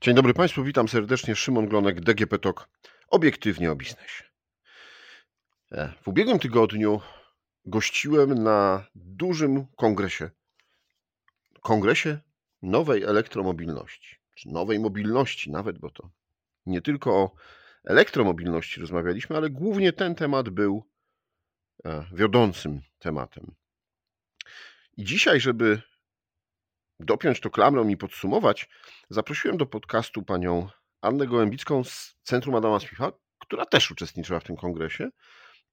Dzień dobry Państwu, witam serdecznie. Szymon Glonek, DGP TOK, obiektywnie o biznesie. E, w ubiegłym tygodniu gościłem na dużym kongresie. Kongresie nowej elektromobilności, czy nowej mobilności nawet, bo to nie tylko o elektromobilności rozmawialiśmy, ale głównie ten temat był e, wiodącym tematem. I dzisiaj, żeby dopiąć to klamrą i podsumować, zaprosiłem do podcastu panią Annę Gołębicką z Centrum Adama Smitha, która też uczestniczyła w tym kongresie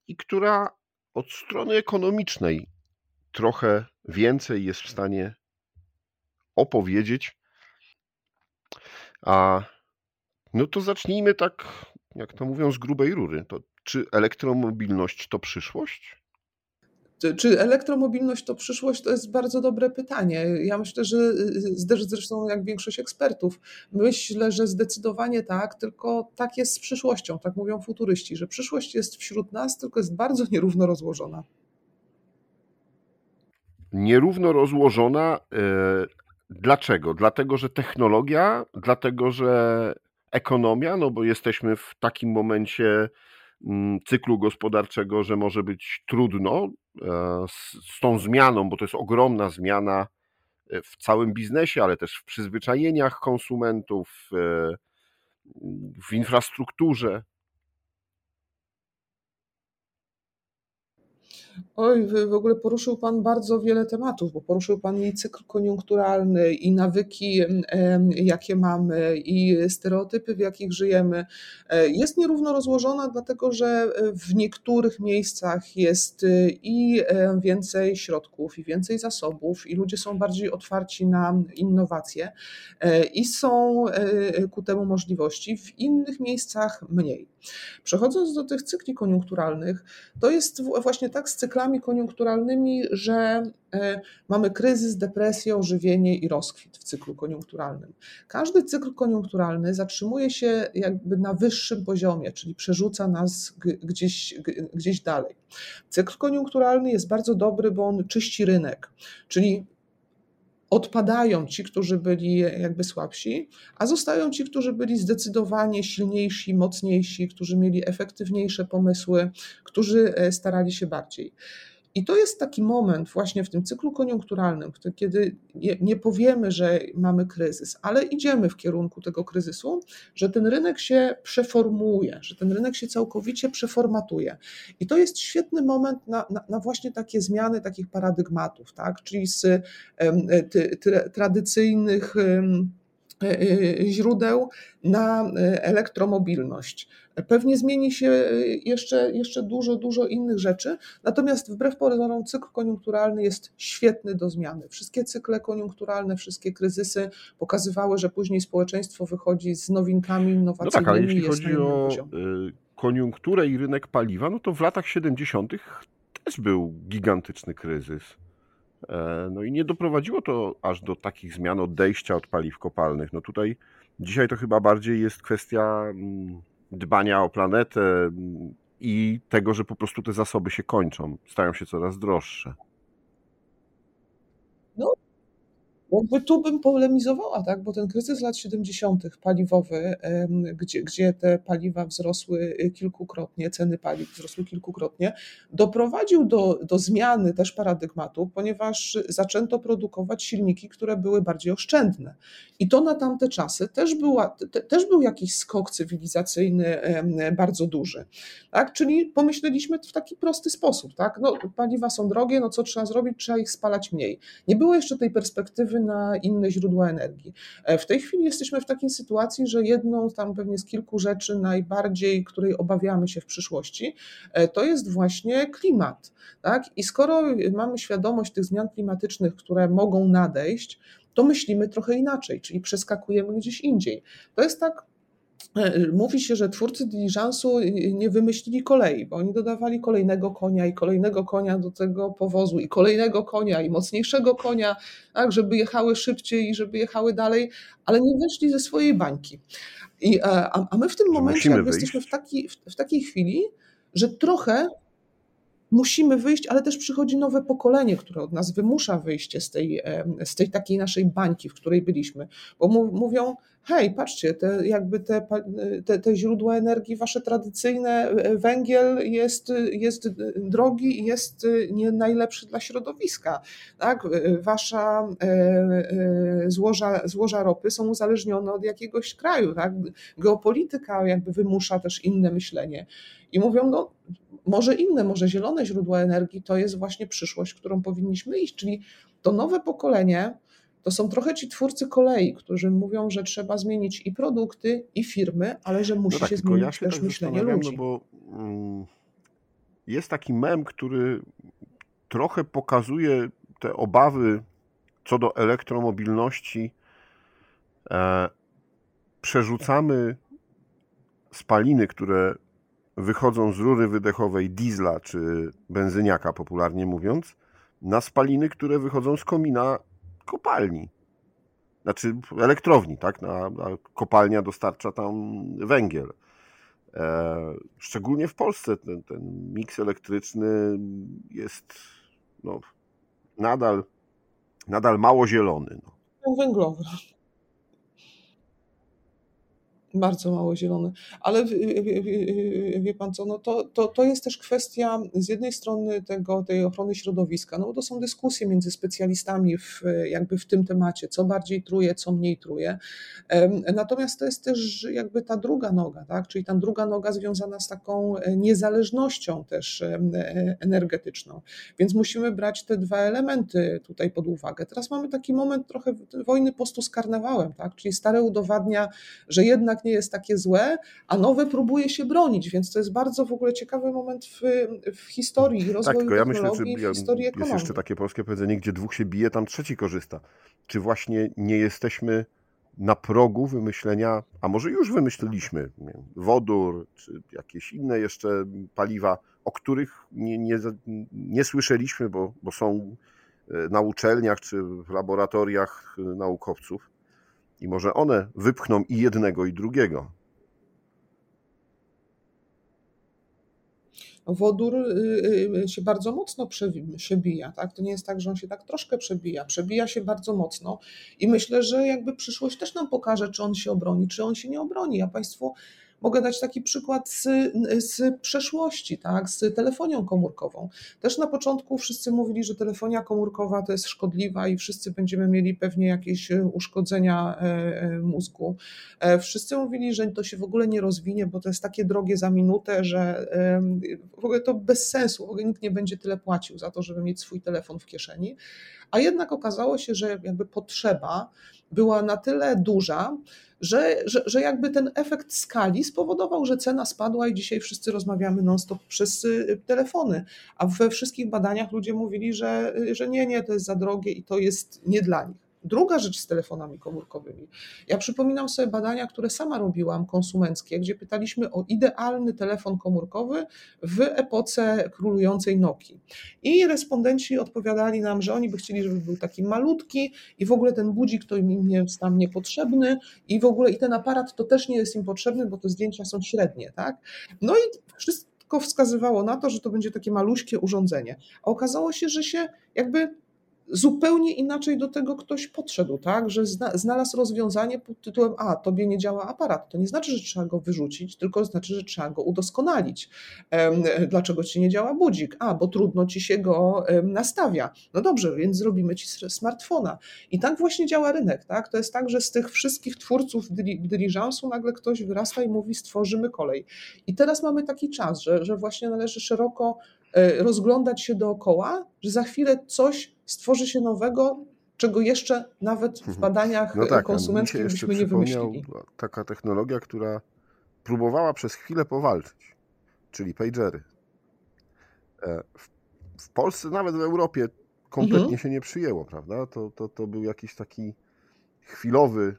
i która od strony ekonomicznej trochę więcej jest w stanie opowiedzieć. A no to zacznijmy tak, jak to mówią, z grubej rury. To czy elektromobilność to przyszłość? Czy elektromobilność to przyszłość? To jest bardzo dobre pytanie. Ja myślę, że y, y, zresztą jak większość ekspertów, myślę, że zdecydowanie tak, tylko tak jest z przyszłością, tak mówią futuryści, że przyszłość jest wśród nas, tylko jest bardzo nierówno rozłożona. Nierówno rozłożona. E, dlaczego? Dlatego, że technologia, dlatego, że ekonomia, no bo jesteśmy w takim momencie mm, cyklu gospodarczego, że może być trudno, z, tą zmianą, bo to jest ogromna zmiana e, w całym biznesie, ale też w przyzwyczajeniach konsumentów, e, w infrastrukturze. Oj, w ogóle poruszył Pan bardzo wiele tematów, bo poruszył Pan i cykl koniunkturalny, i nawyki, jakie mamy, i stereotypy, w jakich żyjemy. E, jest nierówno rozłożona, dlatego że w niektórych miejscach jest e, i e, więcej środków, i więcej zasobów, i ludzie są bardziej otwarci na innowacje, i są ku temu możliwości, w innych miejscach mniej. Przechodząc do tych cykli koniunkturalnych, to jest właśnie tak z cyklami koniunkturalnymi, że e, mamy kryzys, depresję, ożywienie i rozkwit w cyklu koniunkturalnym. Każdy cykl koniunkturalny zatrzymuje się jakby na wyższym poziomie, czyli przerzuca nas gdzieś, gdzieś dalej. Cykl koniunkturalny jest bardzo dobry, bo on czyści rynek, czyli odpadają ci, którzy byli jakby słabsi, a zostają ci, którzy byli zdecydowanie silniejsi, mocniejsi, którzy mieli efektywniejsze pomysły, którzy e, starali się bardziej. I to jest taki moment właśnie w tym cyklu koniunkturalnym, kiedy nie, powiemy, że mamy kryzys, ale idziemy w kierunku tego kryzysu, że ten rynek się przeformuuje, że ten rynek się całkowicie przeformatuje. I to jest świetny moment na, na, na właśnie takie zmiany takich paradygmatów, tak? czyli z ty, ty, tradycyjnych źródeł na e, elektromobilność. Pewnie zmieni się jeszcze, jeszcze dużo, dużo innych rzeczy, natomiast wbrew pozorom cykl koniunkturalny jest świetny do zmiany. Wszystkie cykle koniunkturalne, wszystkie kryzysy pokazywały, że później społeczeństwo wychodzi z nowinkami innowacyjnymi. No tak, ale jeśli chodzi o koniunkturę i rynek paliwa, no to w latach 70. też był gigantyczny kryzys. E, no i nie doprowadziło to aż do takich zmian odejścia od paliw kopalnych. No tutaj dzisiaj to chyba bardziej jest kwestia mm, dbania o planetę mm, i tego, że po prostu te zasoby się kończą, stają się coraz droższe. No, jakby tu bym polemizowała, tak? bo ten kryzys lat 70. paliwowy, gdzie, gdzie te paliwa wzrosły kilkukrotnie, ceny paliw wzrosły kilkukrotnie, doprowadził do, do zmiany też paradygmatu, ponieważ zaczęto produkować silniki, które były bardziej oszczędne. I to na tamte czasy też, była, te, też był jakiś skok cywilizacyjny bardzo duży. Tak? Czyli pomyśleliśmy w taki prosty sposób. Tak? No, paliwa są drogie, no co trzeba zrobić? Trzeba ich spalać mniej. Nie było jeszcze tej perspektywy, na inne źródła energii. E, w tej chwili jesteśmy w takiej sytuacji, że jedną tam pewnie z kilku rzeczy najbardziej, której obawiamy się w przyszłości, e, to jest właśnie klimat. Tak? I skoro mamy świadomość tych zmian klimatycznych, które mogą nadejść, to myślimy trochę inaczej, czyli przeskakujemy gdzieś indziej. To jest tak mówi się, że twórcy diligensu nie wymyślili kolei, bo oni dodawali kolejnego konia i kolejnego konia do tego powozu i kolejnego konia i mocniejszego konia, tak, żeby jechały szybciej i żeby jechały dalej, ale nie wyszli ze swojej bańki. I, e, a, a my w tym momencie jesteśmy w, taki, w, w takiej chwili, że trochę musimy wyjść, ale też przychodzi nowe pokolenie, które od nas wymusza wyjście z tej, z tej takiej naszej bańki, w której byliśmy. Bo mówią, hej, patrzcie, te, jakby te, te, te źródła energii, wasze tradycyjne, e, węgiel jest, jest drogi i jest nie najlepszy dla środowiska. Tak? E, wasza e, e, złoża, złoża ropy są uzależnione od jakiegoś kraju. Tak? Geopolityka jakby wymusza też inne myślenie. I mówią, no może inne, może zielone źródła energii to jest właśnie przyszłość, którą powinniśmy iść, czyli to nowe pokolenie to są trochę ci twórcy kolei, którzy mówią, że trzeba zmienić i produkty, i firmy, ale że musi no tak, się zmienić ja się też tak myślenie no ludzi. No bo mm, jest taki mem, który trochę pokazuje te obawy co do elektromobilności. E, przerzucamy spaliny, które wychodzą z rury wydechowej diesla czy benzyniaka, popularnie mówiąc, na spaliny, które wychodzą z komina kopalni. Znaczy elektrowni, tak? Na, a kopalnia dostarcza tam węgiel. E, szczególnie w Polsce ten, ten miks elektryczny jest no, nadal, nadal mało zielony. No. Węglowy. Bardzo mało zielony. Ale wie, wie pan co, no to, to, to jest też kwestia z jednej strony tego, tej ochrony środowiska, no bo to są dyskusje między specjalistami w, jakby w tym temacie, co bardziej truje, co mniej truje. Natomiast to jest też jakby ta druga noga, tak? czyli ta druga noga związana z taką e, niezależnością też e, energetyczną. Więc musimy brać te dwa elementy tutaj pod uwagę. Teraz mamy taki moment trochę wojny postu z karnawałem, tak? czyli stare udowadnia, że jednak nie jest takie złe, a nowe próbuje się bronić, więc to jest bardzo w ogóle ciekawy moment w, w historii rozwoju tak, tylko ja myślę, że jest jeszcze takie polskie powiedzenie, gdzie dwóch się bije, tam trzeci korzysta. Czy właśnie nie jesteśmy na progu wymyślenia, a może już wymyśliliśmy, wodór, czy jakieś inne jeszcze paliwa, o których nie, nie, nie słyszeliśmy, bo, bo są e, na uczelniach czy w laboratoriach e, naukowców. I może one wypchną i jednego, i drugiego. Wodór y, y, się bardzo mocno przebija, tak? To nie jest tak, że on się tak troszkę przebija, przebija się bardzo mocno i myślę, że jakby przyszłość też nam pokaże, czy on się obroni, czy on się nie obroni. Ja Państwu Mogę dać taki przykład z, z przeszłości, tak, z telefonią komórkową. Też na początku wszyscy mówili, że telefonia komórkowa to jest szkodliwa i wszyscy będziemy mieli pewnie jakieś e, uszkodzenia e, e, mózgu. Wszyscy mówili, że to się w ogóle nie rozwinie, bo to jest takie drogie za minutę, że w ogóle to bez sensu, w ogóle nikt nie będzie tyle płacił za to, żeby mieć swój telefon w kieszeni. A jednak okazało się, że jakby potrzeba była na tyle duża, że, że, że jakby ten efekt skali spowodował, że cena spadła i dzisiaj wszyscy rozmawiamy non-stop przez y, telefony. A we wszystkich badaniach ludzie mówili, że, że nie, nie, to jest za drogie i to jest nie dla nich. Druga rzecz z telefonami komórkowymi. Ja przypominam sobie badania, które sama robiłam, konsumenckie, gdzie pytaliśmy o idealny telefon komórkowy w epoce królującej Nokii. I respondenci odpowiadali nam, że oni by chcieli, żeby był taki malutki i w ogóle ten budzik to im jest tam niepotrzebny i w ogóle i ten aparat to też nie jest im potrzebny, bo te zdjęcia są średnie, tak? No i wszystko wskazywało na to, że to będzie takie maluśkie urządzenie. A okazało się, że się jakby zupełnie inaczej do tego ktoś podszedł, tak? Że znalazł rozwiązanie pod tytułem: A, tobie nie działa aparat. To nie znaczy, że trzeba go wyrzucić, tylko znaczy, że trzeba go udoskonalić. Dlaczego ci nie działa budzik? A, bo trudno ci się go nastawia. No dobrze, więc zrobimy ci smartfona. I tak właśnie działa rynek, tak? To jest tak, że z tych wszystkich twórców dyliżansu nagle ktoś wyrasta i mówi: stworzymy kolej. I teraz mamy taki czas, że, że właśnie należy szeroko rozglądać się dookoła, że za chwilę coś stworzy się nowego, czego jeszcze nawet w mhm. badaniach no tak, konsumenckich byśmy nie wymyślili. Taka technologia, która próbowała przez chwilę powalczyć, czyli pagery. E, w, w Polsce, nawet w Europie kompletnie mhm. się nie przyjęło, prawda? To, to, to był jakiś taki chwilowy,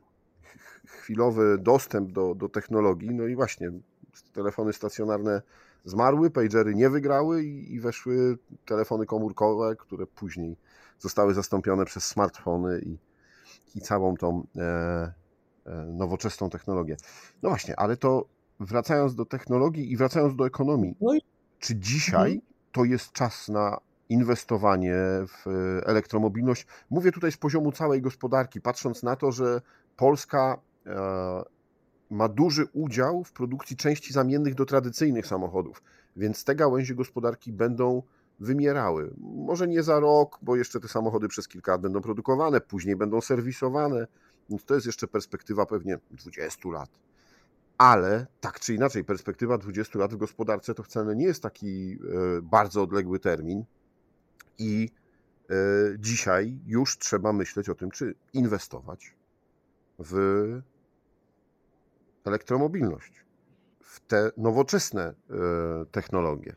chwilowy dostęp do, do technologii. No i właśnie telefony stacjonarne zmarły, pagery nie wygrały i, i weszły telefony komórkowe, które później zostały zastąpione przez smartfony i, i całą tą e, e, nowoczesną technologię. No właśnie, ale to wracając do technologii i wracając do ekonomii, no czy dzisiaj mhm. to jest czas na inwestowanie w elektromobilność. Mówię tutaj z poziomu całej gospodarki, patrząc na to, że Polska e, ma duży udział w produkcji części zamiennych do tradycyjnych samochodów, więc te gałęzie gospodarki będą wymierały. Może nie za rok, bo jeszcze te samochody przez kilka lat będą produkowane, później będą serwisowane, więc to jest jeszcze perspektywa pewnie 20 lat. Ale tak czy inaczej, perspektywa 20 lat w gospodarce to wcale nie jest taki e, bardzo odległy termin. I e, dzisiaj już trzeba myśleć o tym, czy inwestować w elektromobilność, w te nowoczesne e, technologie.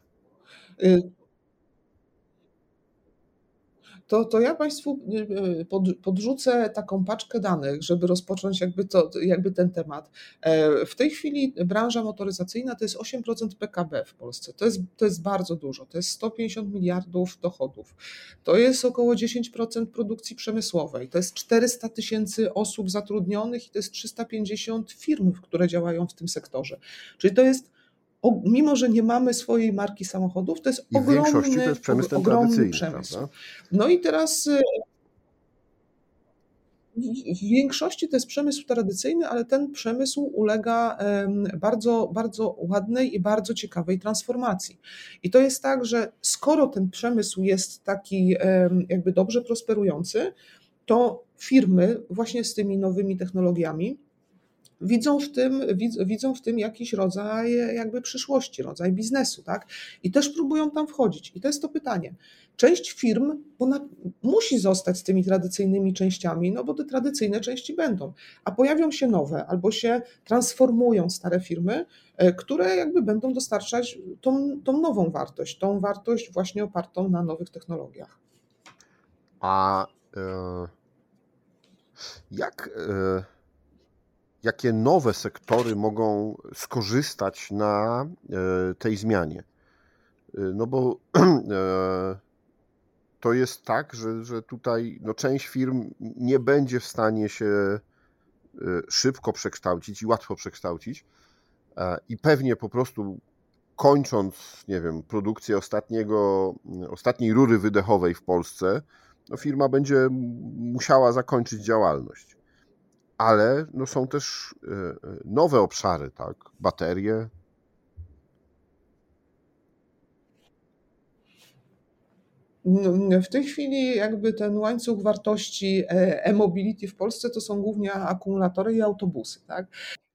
To, to ja Państwu y, y, pod, podrzucę taką paczkę danych, żeby rozpocząć jakby, to, jakby ten temat. E, w tej chwili branża motoryzacyjna to jest 8% PKB w Polsce. To jest, to jest bardzo dużo. To jest 150 miliardów dochodów. To jest około 10% produkcji przemysłowej. To jest 400 tysięcy osób zatrudnionych i to jest 350 firm, które działają w tym sektorze. Czyli to jest mimo że nie mamy swojej marki samochodów, to jest I ogromny, w to jest przemysł ogromny przemysł. Prawda? No i teraz y, w większości to jest przemysł tradycyjny, ale ten przemysł ulega bardzo, bardzo ładnej i bardzo ciekawej transformacji. I to jest tak, że skoro ten przemysł jest taki jakby dobrze prosperujący, to firmy właśnie z tymi nowymi technologiami widzą w tym, widzą w tym jakiś rodzaj jakby przyszłości, rodzaj biznesu, tak? I też próbują tam wchodzić. I to jest to pytanie. Część firm ona musi zostać z tymi tradycyjnymi częściami, no bo te tradycyjne części będą, a pojawią się nowe albo się transformują stare firmy, e, które jakby będą dostarczać tą, tą nową wartość, tą wartość właśnie opartą na nowych technologiach. A e, jak e, jakie nowe sektory mogą skorzystać na e, tej zmianie. E, no bo e, to jest tak, że, że tutaj no, część firm nie będzie w stanie się szybko przekształcić i łatwo przekształcić. I pewnie po prostu kończąc, nie wiem, produkcję ostatniego, ostatniej rury wydechowej w Polsce, no firma będzie musiała zakończyć działalność ale no są też e, e, nowe obszary, tak? Baterie. No, w tej chwili jakby ten łańcuch wartości e, e-mobility w Polsce to są głównie akumulatory i autobusy, tak?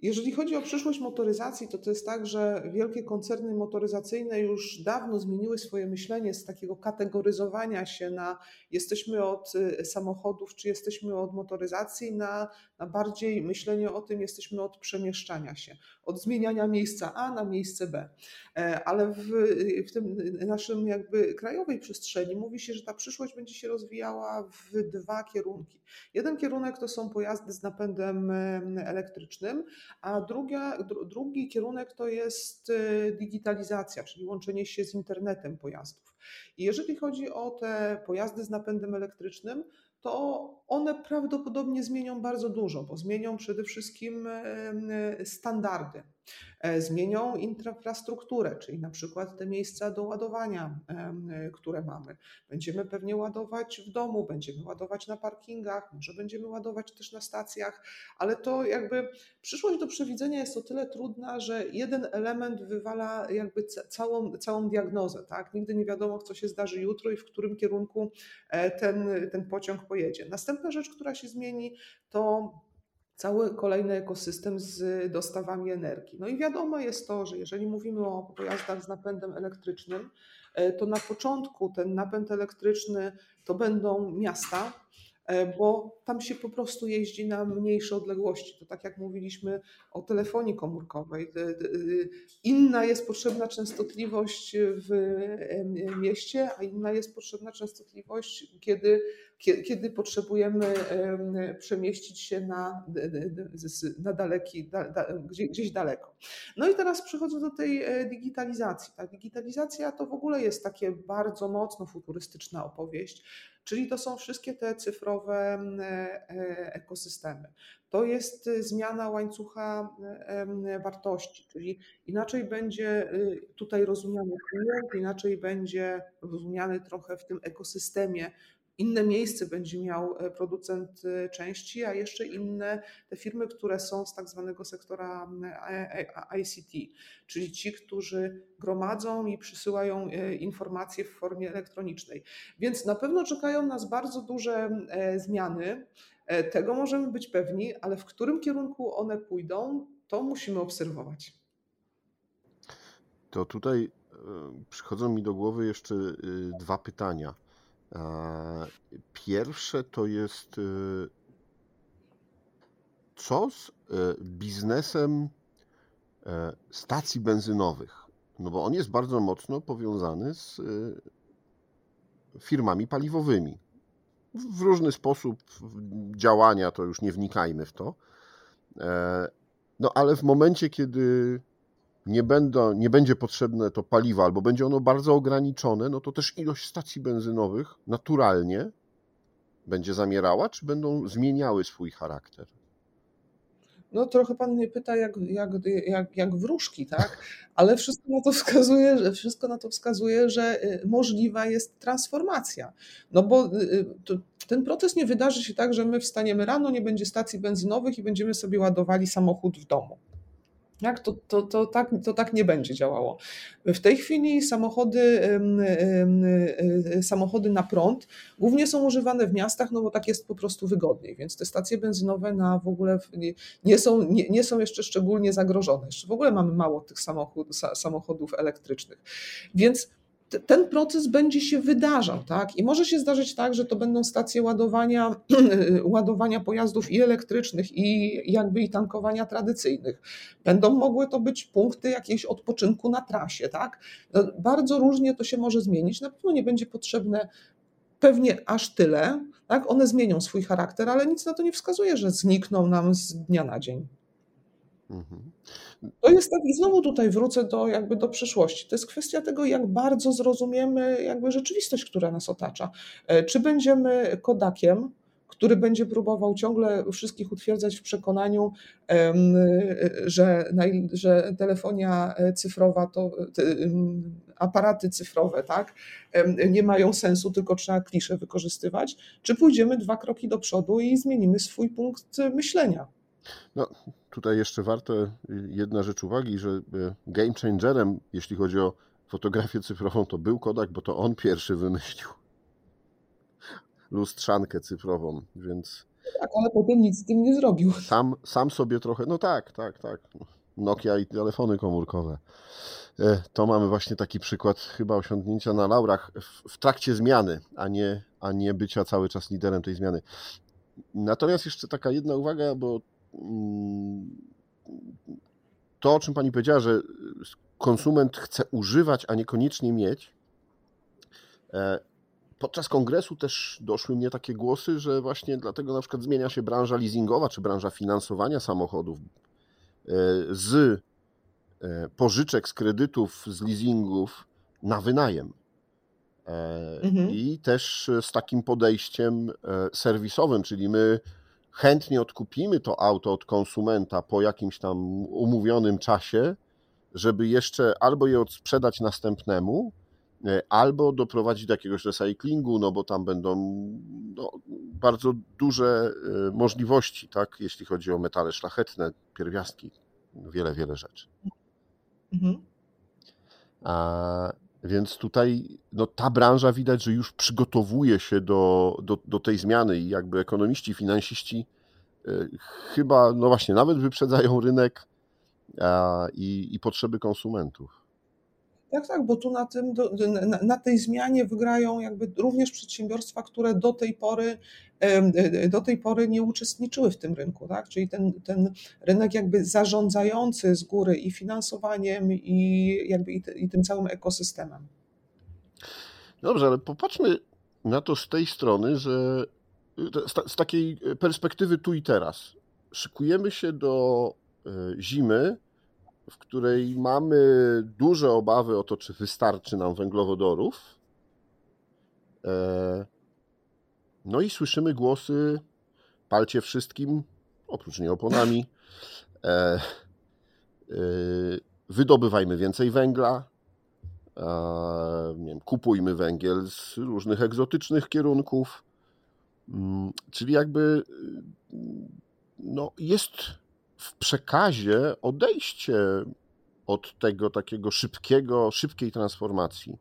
Jeżeli chodzi o przyszłość motoryzacji, to to jest tak, że wielkie koncerny motoryzacyjne już dawno zmieniły swoje myślenie z takiego kategoryzowania się na jesteśmy od y, samochodów, czy jesteśmy od motoryzacji, na, na bardziej myślenie o tym, jesteśmy od przemieszczania się, od zmieniania miejsca A na miejsce B. E, ale w, w tym naszym jakby krajowej przestrzeni mówi się, że ta przyszłość będzie się rozwijała w dwa kierunki. Jeden kierunek to są pojazdy z napędem elektrycznym, a drugi kierunek to jest e, digitalizacja, czyli łączenie się z internetem pojazdów. I jeżeli chodzi o te pojazdy z napędem elektrycznym, to one prawdopodobnie zmienią bardzo dużo, bo zmienią przede wszystkim standardy. E, zmienią infrastrukturę, czyli na przykład te miejsca do ładowania, które mamy. Będziemy pewnie ładować w domu, będziemy ładować na parkingach, może będziemy ładować też na stacjach, ale to jakby przyszłość do przewidzenia jest o tyle trudna, że jeden element wywala jakby całą, całą diagnozę. Tak? Nigdy nie wiadomo, co się zdarzy jutro i w którym kierunku e, ten, ten pociąg pojedzie. Następna rzecz, która się zmieni, to cały kolejny ekosystem z dostawami energii. No i wiadomo jest to, że jeżeli mówimy o pojazdach z napędem elektrycznym, e, to na początku ten napęd elektryczny to będą miasta, E, bo tam się po prostu jeździ na mniejsze odległości. To tak jak mówiliśmy o telefonii komórkowej. Inna jest potrzebna częstotliwość w mieście, a inna jest potrzebna częstotliwość, kiedy, kiedy potrzebujemy przemieścić się na, na daleki, gdzieś daleko. No i teraz przechodzę do tej e, digitalizacji. Ta digitalizacja to w ogóle jest takie bardzo mocno futurystyczna opowieść Czyli to są wszystkie te cyfrowe ekosystemy. To jest zmiana łańcucha wartości, czyli inaczej będzie tutaj rozumiany klient, inaczej będzie rozumiany trochę w tym ekosystemie inne miejsce będzie miał e, producent e, części, a jeszcze inne te firmy, które są z tak zwanego sektora e, ICT, czyli ci, którzy gromadzą i przysyłają informacje w formie elektronicznej. Więc na pewno czekają nas bardzo duże zmiany. Tego możemy być pewni, ale w którym kierunku one pójdą, to musimy obserwować. To tutaj przychodzą mi do głowy jeszcze dwa pytania. Pierwsze to jest y, co z y, biznesem e, stacji benzynowych? No bo on jest bardzo mocno powiązany z firmami paliwowymi. W różny sposób działania, to już nie wnikajmy w to. E, no ale w momencie, kiedy nie, będą, nie będzie potrzebne to paliwo, albo będzie ono bardzo ograniczone, no to też ilość stacji benzynowych naturalnie będzie zamierała, czy będą zmieniały swój charakter? No trochę pan mnie pyta jak, jak, jak, jak wróżki, tak? Ale wszystko na to wskazuje, że wszystko na to wskazuje, że y, możliwa jest transformacja. No bo y, y, to, ten proces nie wydarzy się tak, że my wstaniemy rano, nie będzie stacji benzynowych i będziemy sobie ładowali samochód w domu. Jak to, to, to, tak, to tak nie będzie działało. W tej chwili samochody, y, samochody na prąd głównie są używane w miastach, no bo tak jest po prostu wygodniej, więc te stacje benzynowe na w ogóle nie są, nie, nie są jeszcze szczególnie zagrożone. Jeszcze w ogóle mamy mało tych samochód, samochodów elektrycznych. Więc ten proces będzie się wydarzał, tak? I może się zdarzyć tak, że to będą stacje ładowania, ładowania pojazdów i elektrycznych, i jakby i tankowania tradycyjnych. Będą mogły to być punkty jakiejś odpoczynku na trasie, tak? No, bardzo różnie to się może zmienić. Na pewno nie będzie potrzebne pewnie aż tyle, tak? One zmienią swój charakter, ale nic na to nie wskazuje, że znikną nam z dnia na dzień. Mhm. To jest tak, i znowu tutaj wrócę do, jakby do przyszłości. To jest kwestia tego, jak bardzo zrozumiemy jakby rzeczywistość, która nas otacza. E, czy będziemy kodakiem, który będzie próbował ciągle wszystkich utwierdzać w przekonaniu, że, że telefonia cyfrowa to aparaty cyfrowe, tak, nie mają sensu, tylko trzeba klisze wykorzystywać, czy pójdziemy dwa kroki do przodu i zmienimy swój punkt myślenia. No, tutaj jeszcze warto jedna rzecz uwagi, że e, game changerem, jeśli chodzi o fotografię cyfrową, to był Kodak, bo to on pierwszy wymyślił lustrzankę cyfrową, więc... Tak, ale potem nic z tym nie zrobił. Sam, sam sobie trochę, no tak, tak, tak. Nokia i telefony komórkowe. E, to mamy właśnie taki przykład chyba osiągnięcia na laurach w, w trakcie zmiany, a nie, a nie bycia cały czas liderem tej zmiany. Natomiast jeszcze taka jedna uwaga, bo to, o czym pani powiedziała, że konsument chce używać, a niekoniecznie mieć. E, podczas kongresu też doszły mnie takie głosy, że właśnie dlatego na przykład zmienia się branża leasingowa czy branża finansowania samochodów e, z e, pożyczek, z kredytów, z leasingów na wynajem. Mhm. I też z takim podejściem serwisowym, czyli my chętnie odkupimy to auto od konsumenta po jakimś tam umówionym czasie, żeby jeszcze albo je odsprzedać następnemu, e, albo doprowadzić do jakiegoś recyklingu, no bo tam będą no, bardzo duże e, możliwości, tak, jeśli chodzi o metale szlachetne, pierwiastki, wiele, wiele rzeczy. Mhm. A, więc tutaj no, ta branża widać, że już przygotowuje się do, do, do tej zmiany i jakby ekonomiści, finansiści e, chyba, no właśnie, nawet wyprzedzają rynek a, i, i potrzeby konsumentów. Tak, tak, bo tu na, tym, na, tej zmianie wygrają jakby również przedsiębiorstwa, które do tej pory, do tej pory nie uczestniczyły w tym rynku, tak? czyli ten, ten rynek jakby zarządzający z góry i finansowaniem i, jakby i, i tym całym ekosystemem. Dobrze, ale popatrzmy na to z tej strony, że z, z takiej perspektywy tu i teraz. Szykujemy się do e, zimy, w której mamy duże obawy o to, czy wystarczy nam węglowodorów. E, no i słyszymy głosy palcie wszystkim, oprócz nieoponami. E, e, wydobywajmy więcej węgla. Nie wiem, kupujmy węgiel z różnych egzotycznych kierunków. Mm, czyli jakby no, jest w przekazie odejście od tego takiego szybkiego, szybkiej transformacji.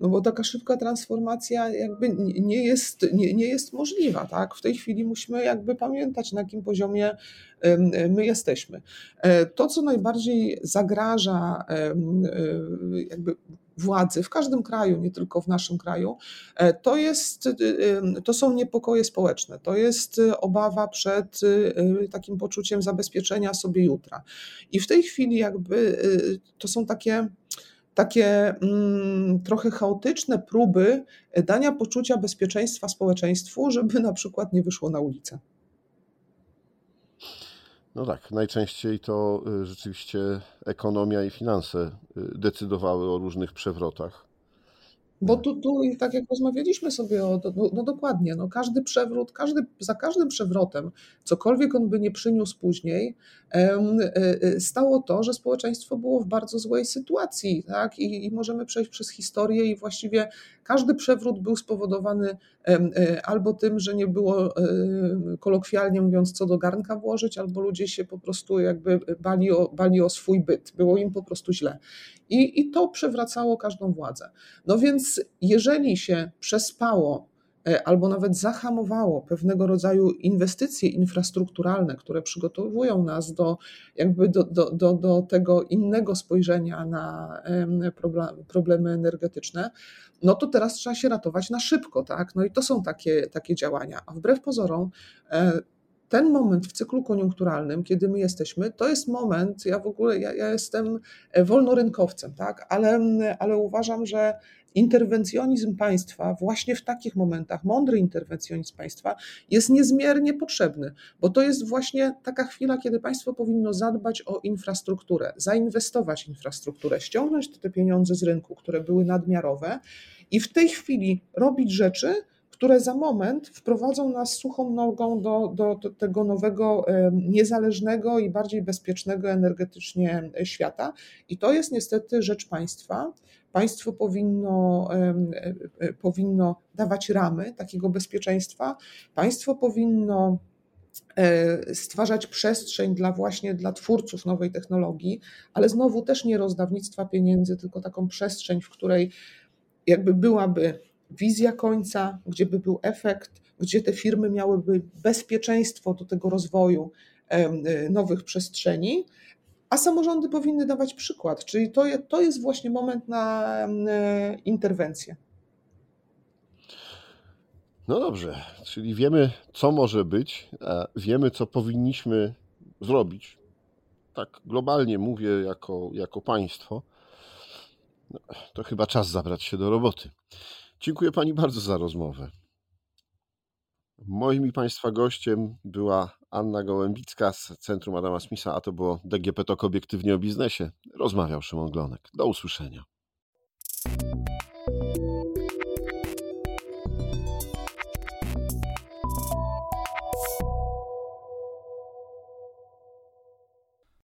No bo taka szybka transformacja jakby nie jest, nie, nie jest możliwa, tak? W tej chwili musimy jakby pamiętać, na jakim poziomie my jesteśmy. E, to, co najbardziej zagraża e, jakby władzy w każdym kraju, nie tylko w naszym kraju, e, to, jest, to są niepokoje społeczne, to jest obawa przed takim poczuciem zabezpieczenia sobie jutra. I w tej chwili jakby to są takie takie mm, trochę chaotyczne próby dania poczucia bezpieczeństwa społeczeństwu, żeby na przykład nie wyszło na ulicę. No tak, najczęściej to y, rzeczywiście ekonomia i finanse y, decydowały o różnych przewrotach. Bo tu, tu tak jak rozmawialiśmy sobie o, no, no, dokładnie, no każdy przewrót, każdy, za każdym przewrotem, cokolwiek on by nie przyniósł później, e, e, stało to, że społeczeństwo było w bardzo złej sytuacji, tak? I, i możemy przejść przez historię i właściwie każdy przewrót był spowodowany e, albo tym, że nie było kolokwialnie mówiąc co do garnka włożyć, albo ludzie się po prostu jakby bali o, bali o swój byt, było im po prostu źle. I, I to przewracało każdą władzę. No więc jeżeli się przespało e, albo nawet zahamowało pewnego rodzaju inwestycje infrastrukturalne, które przygotowują nas do, jakby do, do, do, do tego innego spojrzenia na problemy energetyczne, no to teraz trzeba się ratować na szybko, tak? No i to są takie, takie działania. A wbrew pozorom, e, ten moment w cyklu koniunkturalnym, kiedy my jesteśmy, to jest moment, ja w ogóle, ja, ja jestem e, wolnorynkowcem, tak, ale, ale uważam, że interwencjonizm państwa właśnie w takich momentach, mądry interwencjonizm państwa jest niezmiernie potrzebny, bo to jest właśnie taka chwila, kiedy państwo powinno zadbać o infrastrukturę, zainwestować w infrastrukturę, ściągnąć te pieniądze z rynku, które były nadmiarowe i w tej chwili robić rzeczy, które za moment wprowadzą nas suchą nogą do, do, tego nowego, niezależnego i bardziej bezpiecznego energetycznie świata. I to jest niestety rzecz państwa. Państwo powinno, e, e, powinno dawać ramy takiego bezpieczeństwa. Państwo powinno e, stwarzać przestrzeń dla właśnie dla twórców nowej technologii, ale znowu też nie rozdawnictwa pieniędzy, tylko taką przestrzeń, w której jakby byłaby wizja końca, gdzie by był efekt, gdzie te firmy miałyby bezpieczeństwo do tego rozwoju y, nowych przestrzeni, a samorządy powinny dawać przykład. Czyli to, to jest właśnie moment na y, interwencję. No dobrze, czyli wiemy, co może być, wiemy, co powinniśmy zrobić. Tak globalnie mówię jako, jako państwo. No, to chyba czas zabrać się do roboty. Dziękuję Pani bardzo za rozmowę. Moim i Państwa gościem była Anna Gołębicka z Centrum Adama Smitha, a to było DGP TOK Obiektywnie o Biznesie. Rozmawiał Szymon Glonek. Do usłyszenia.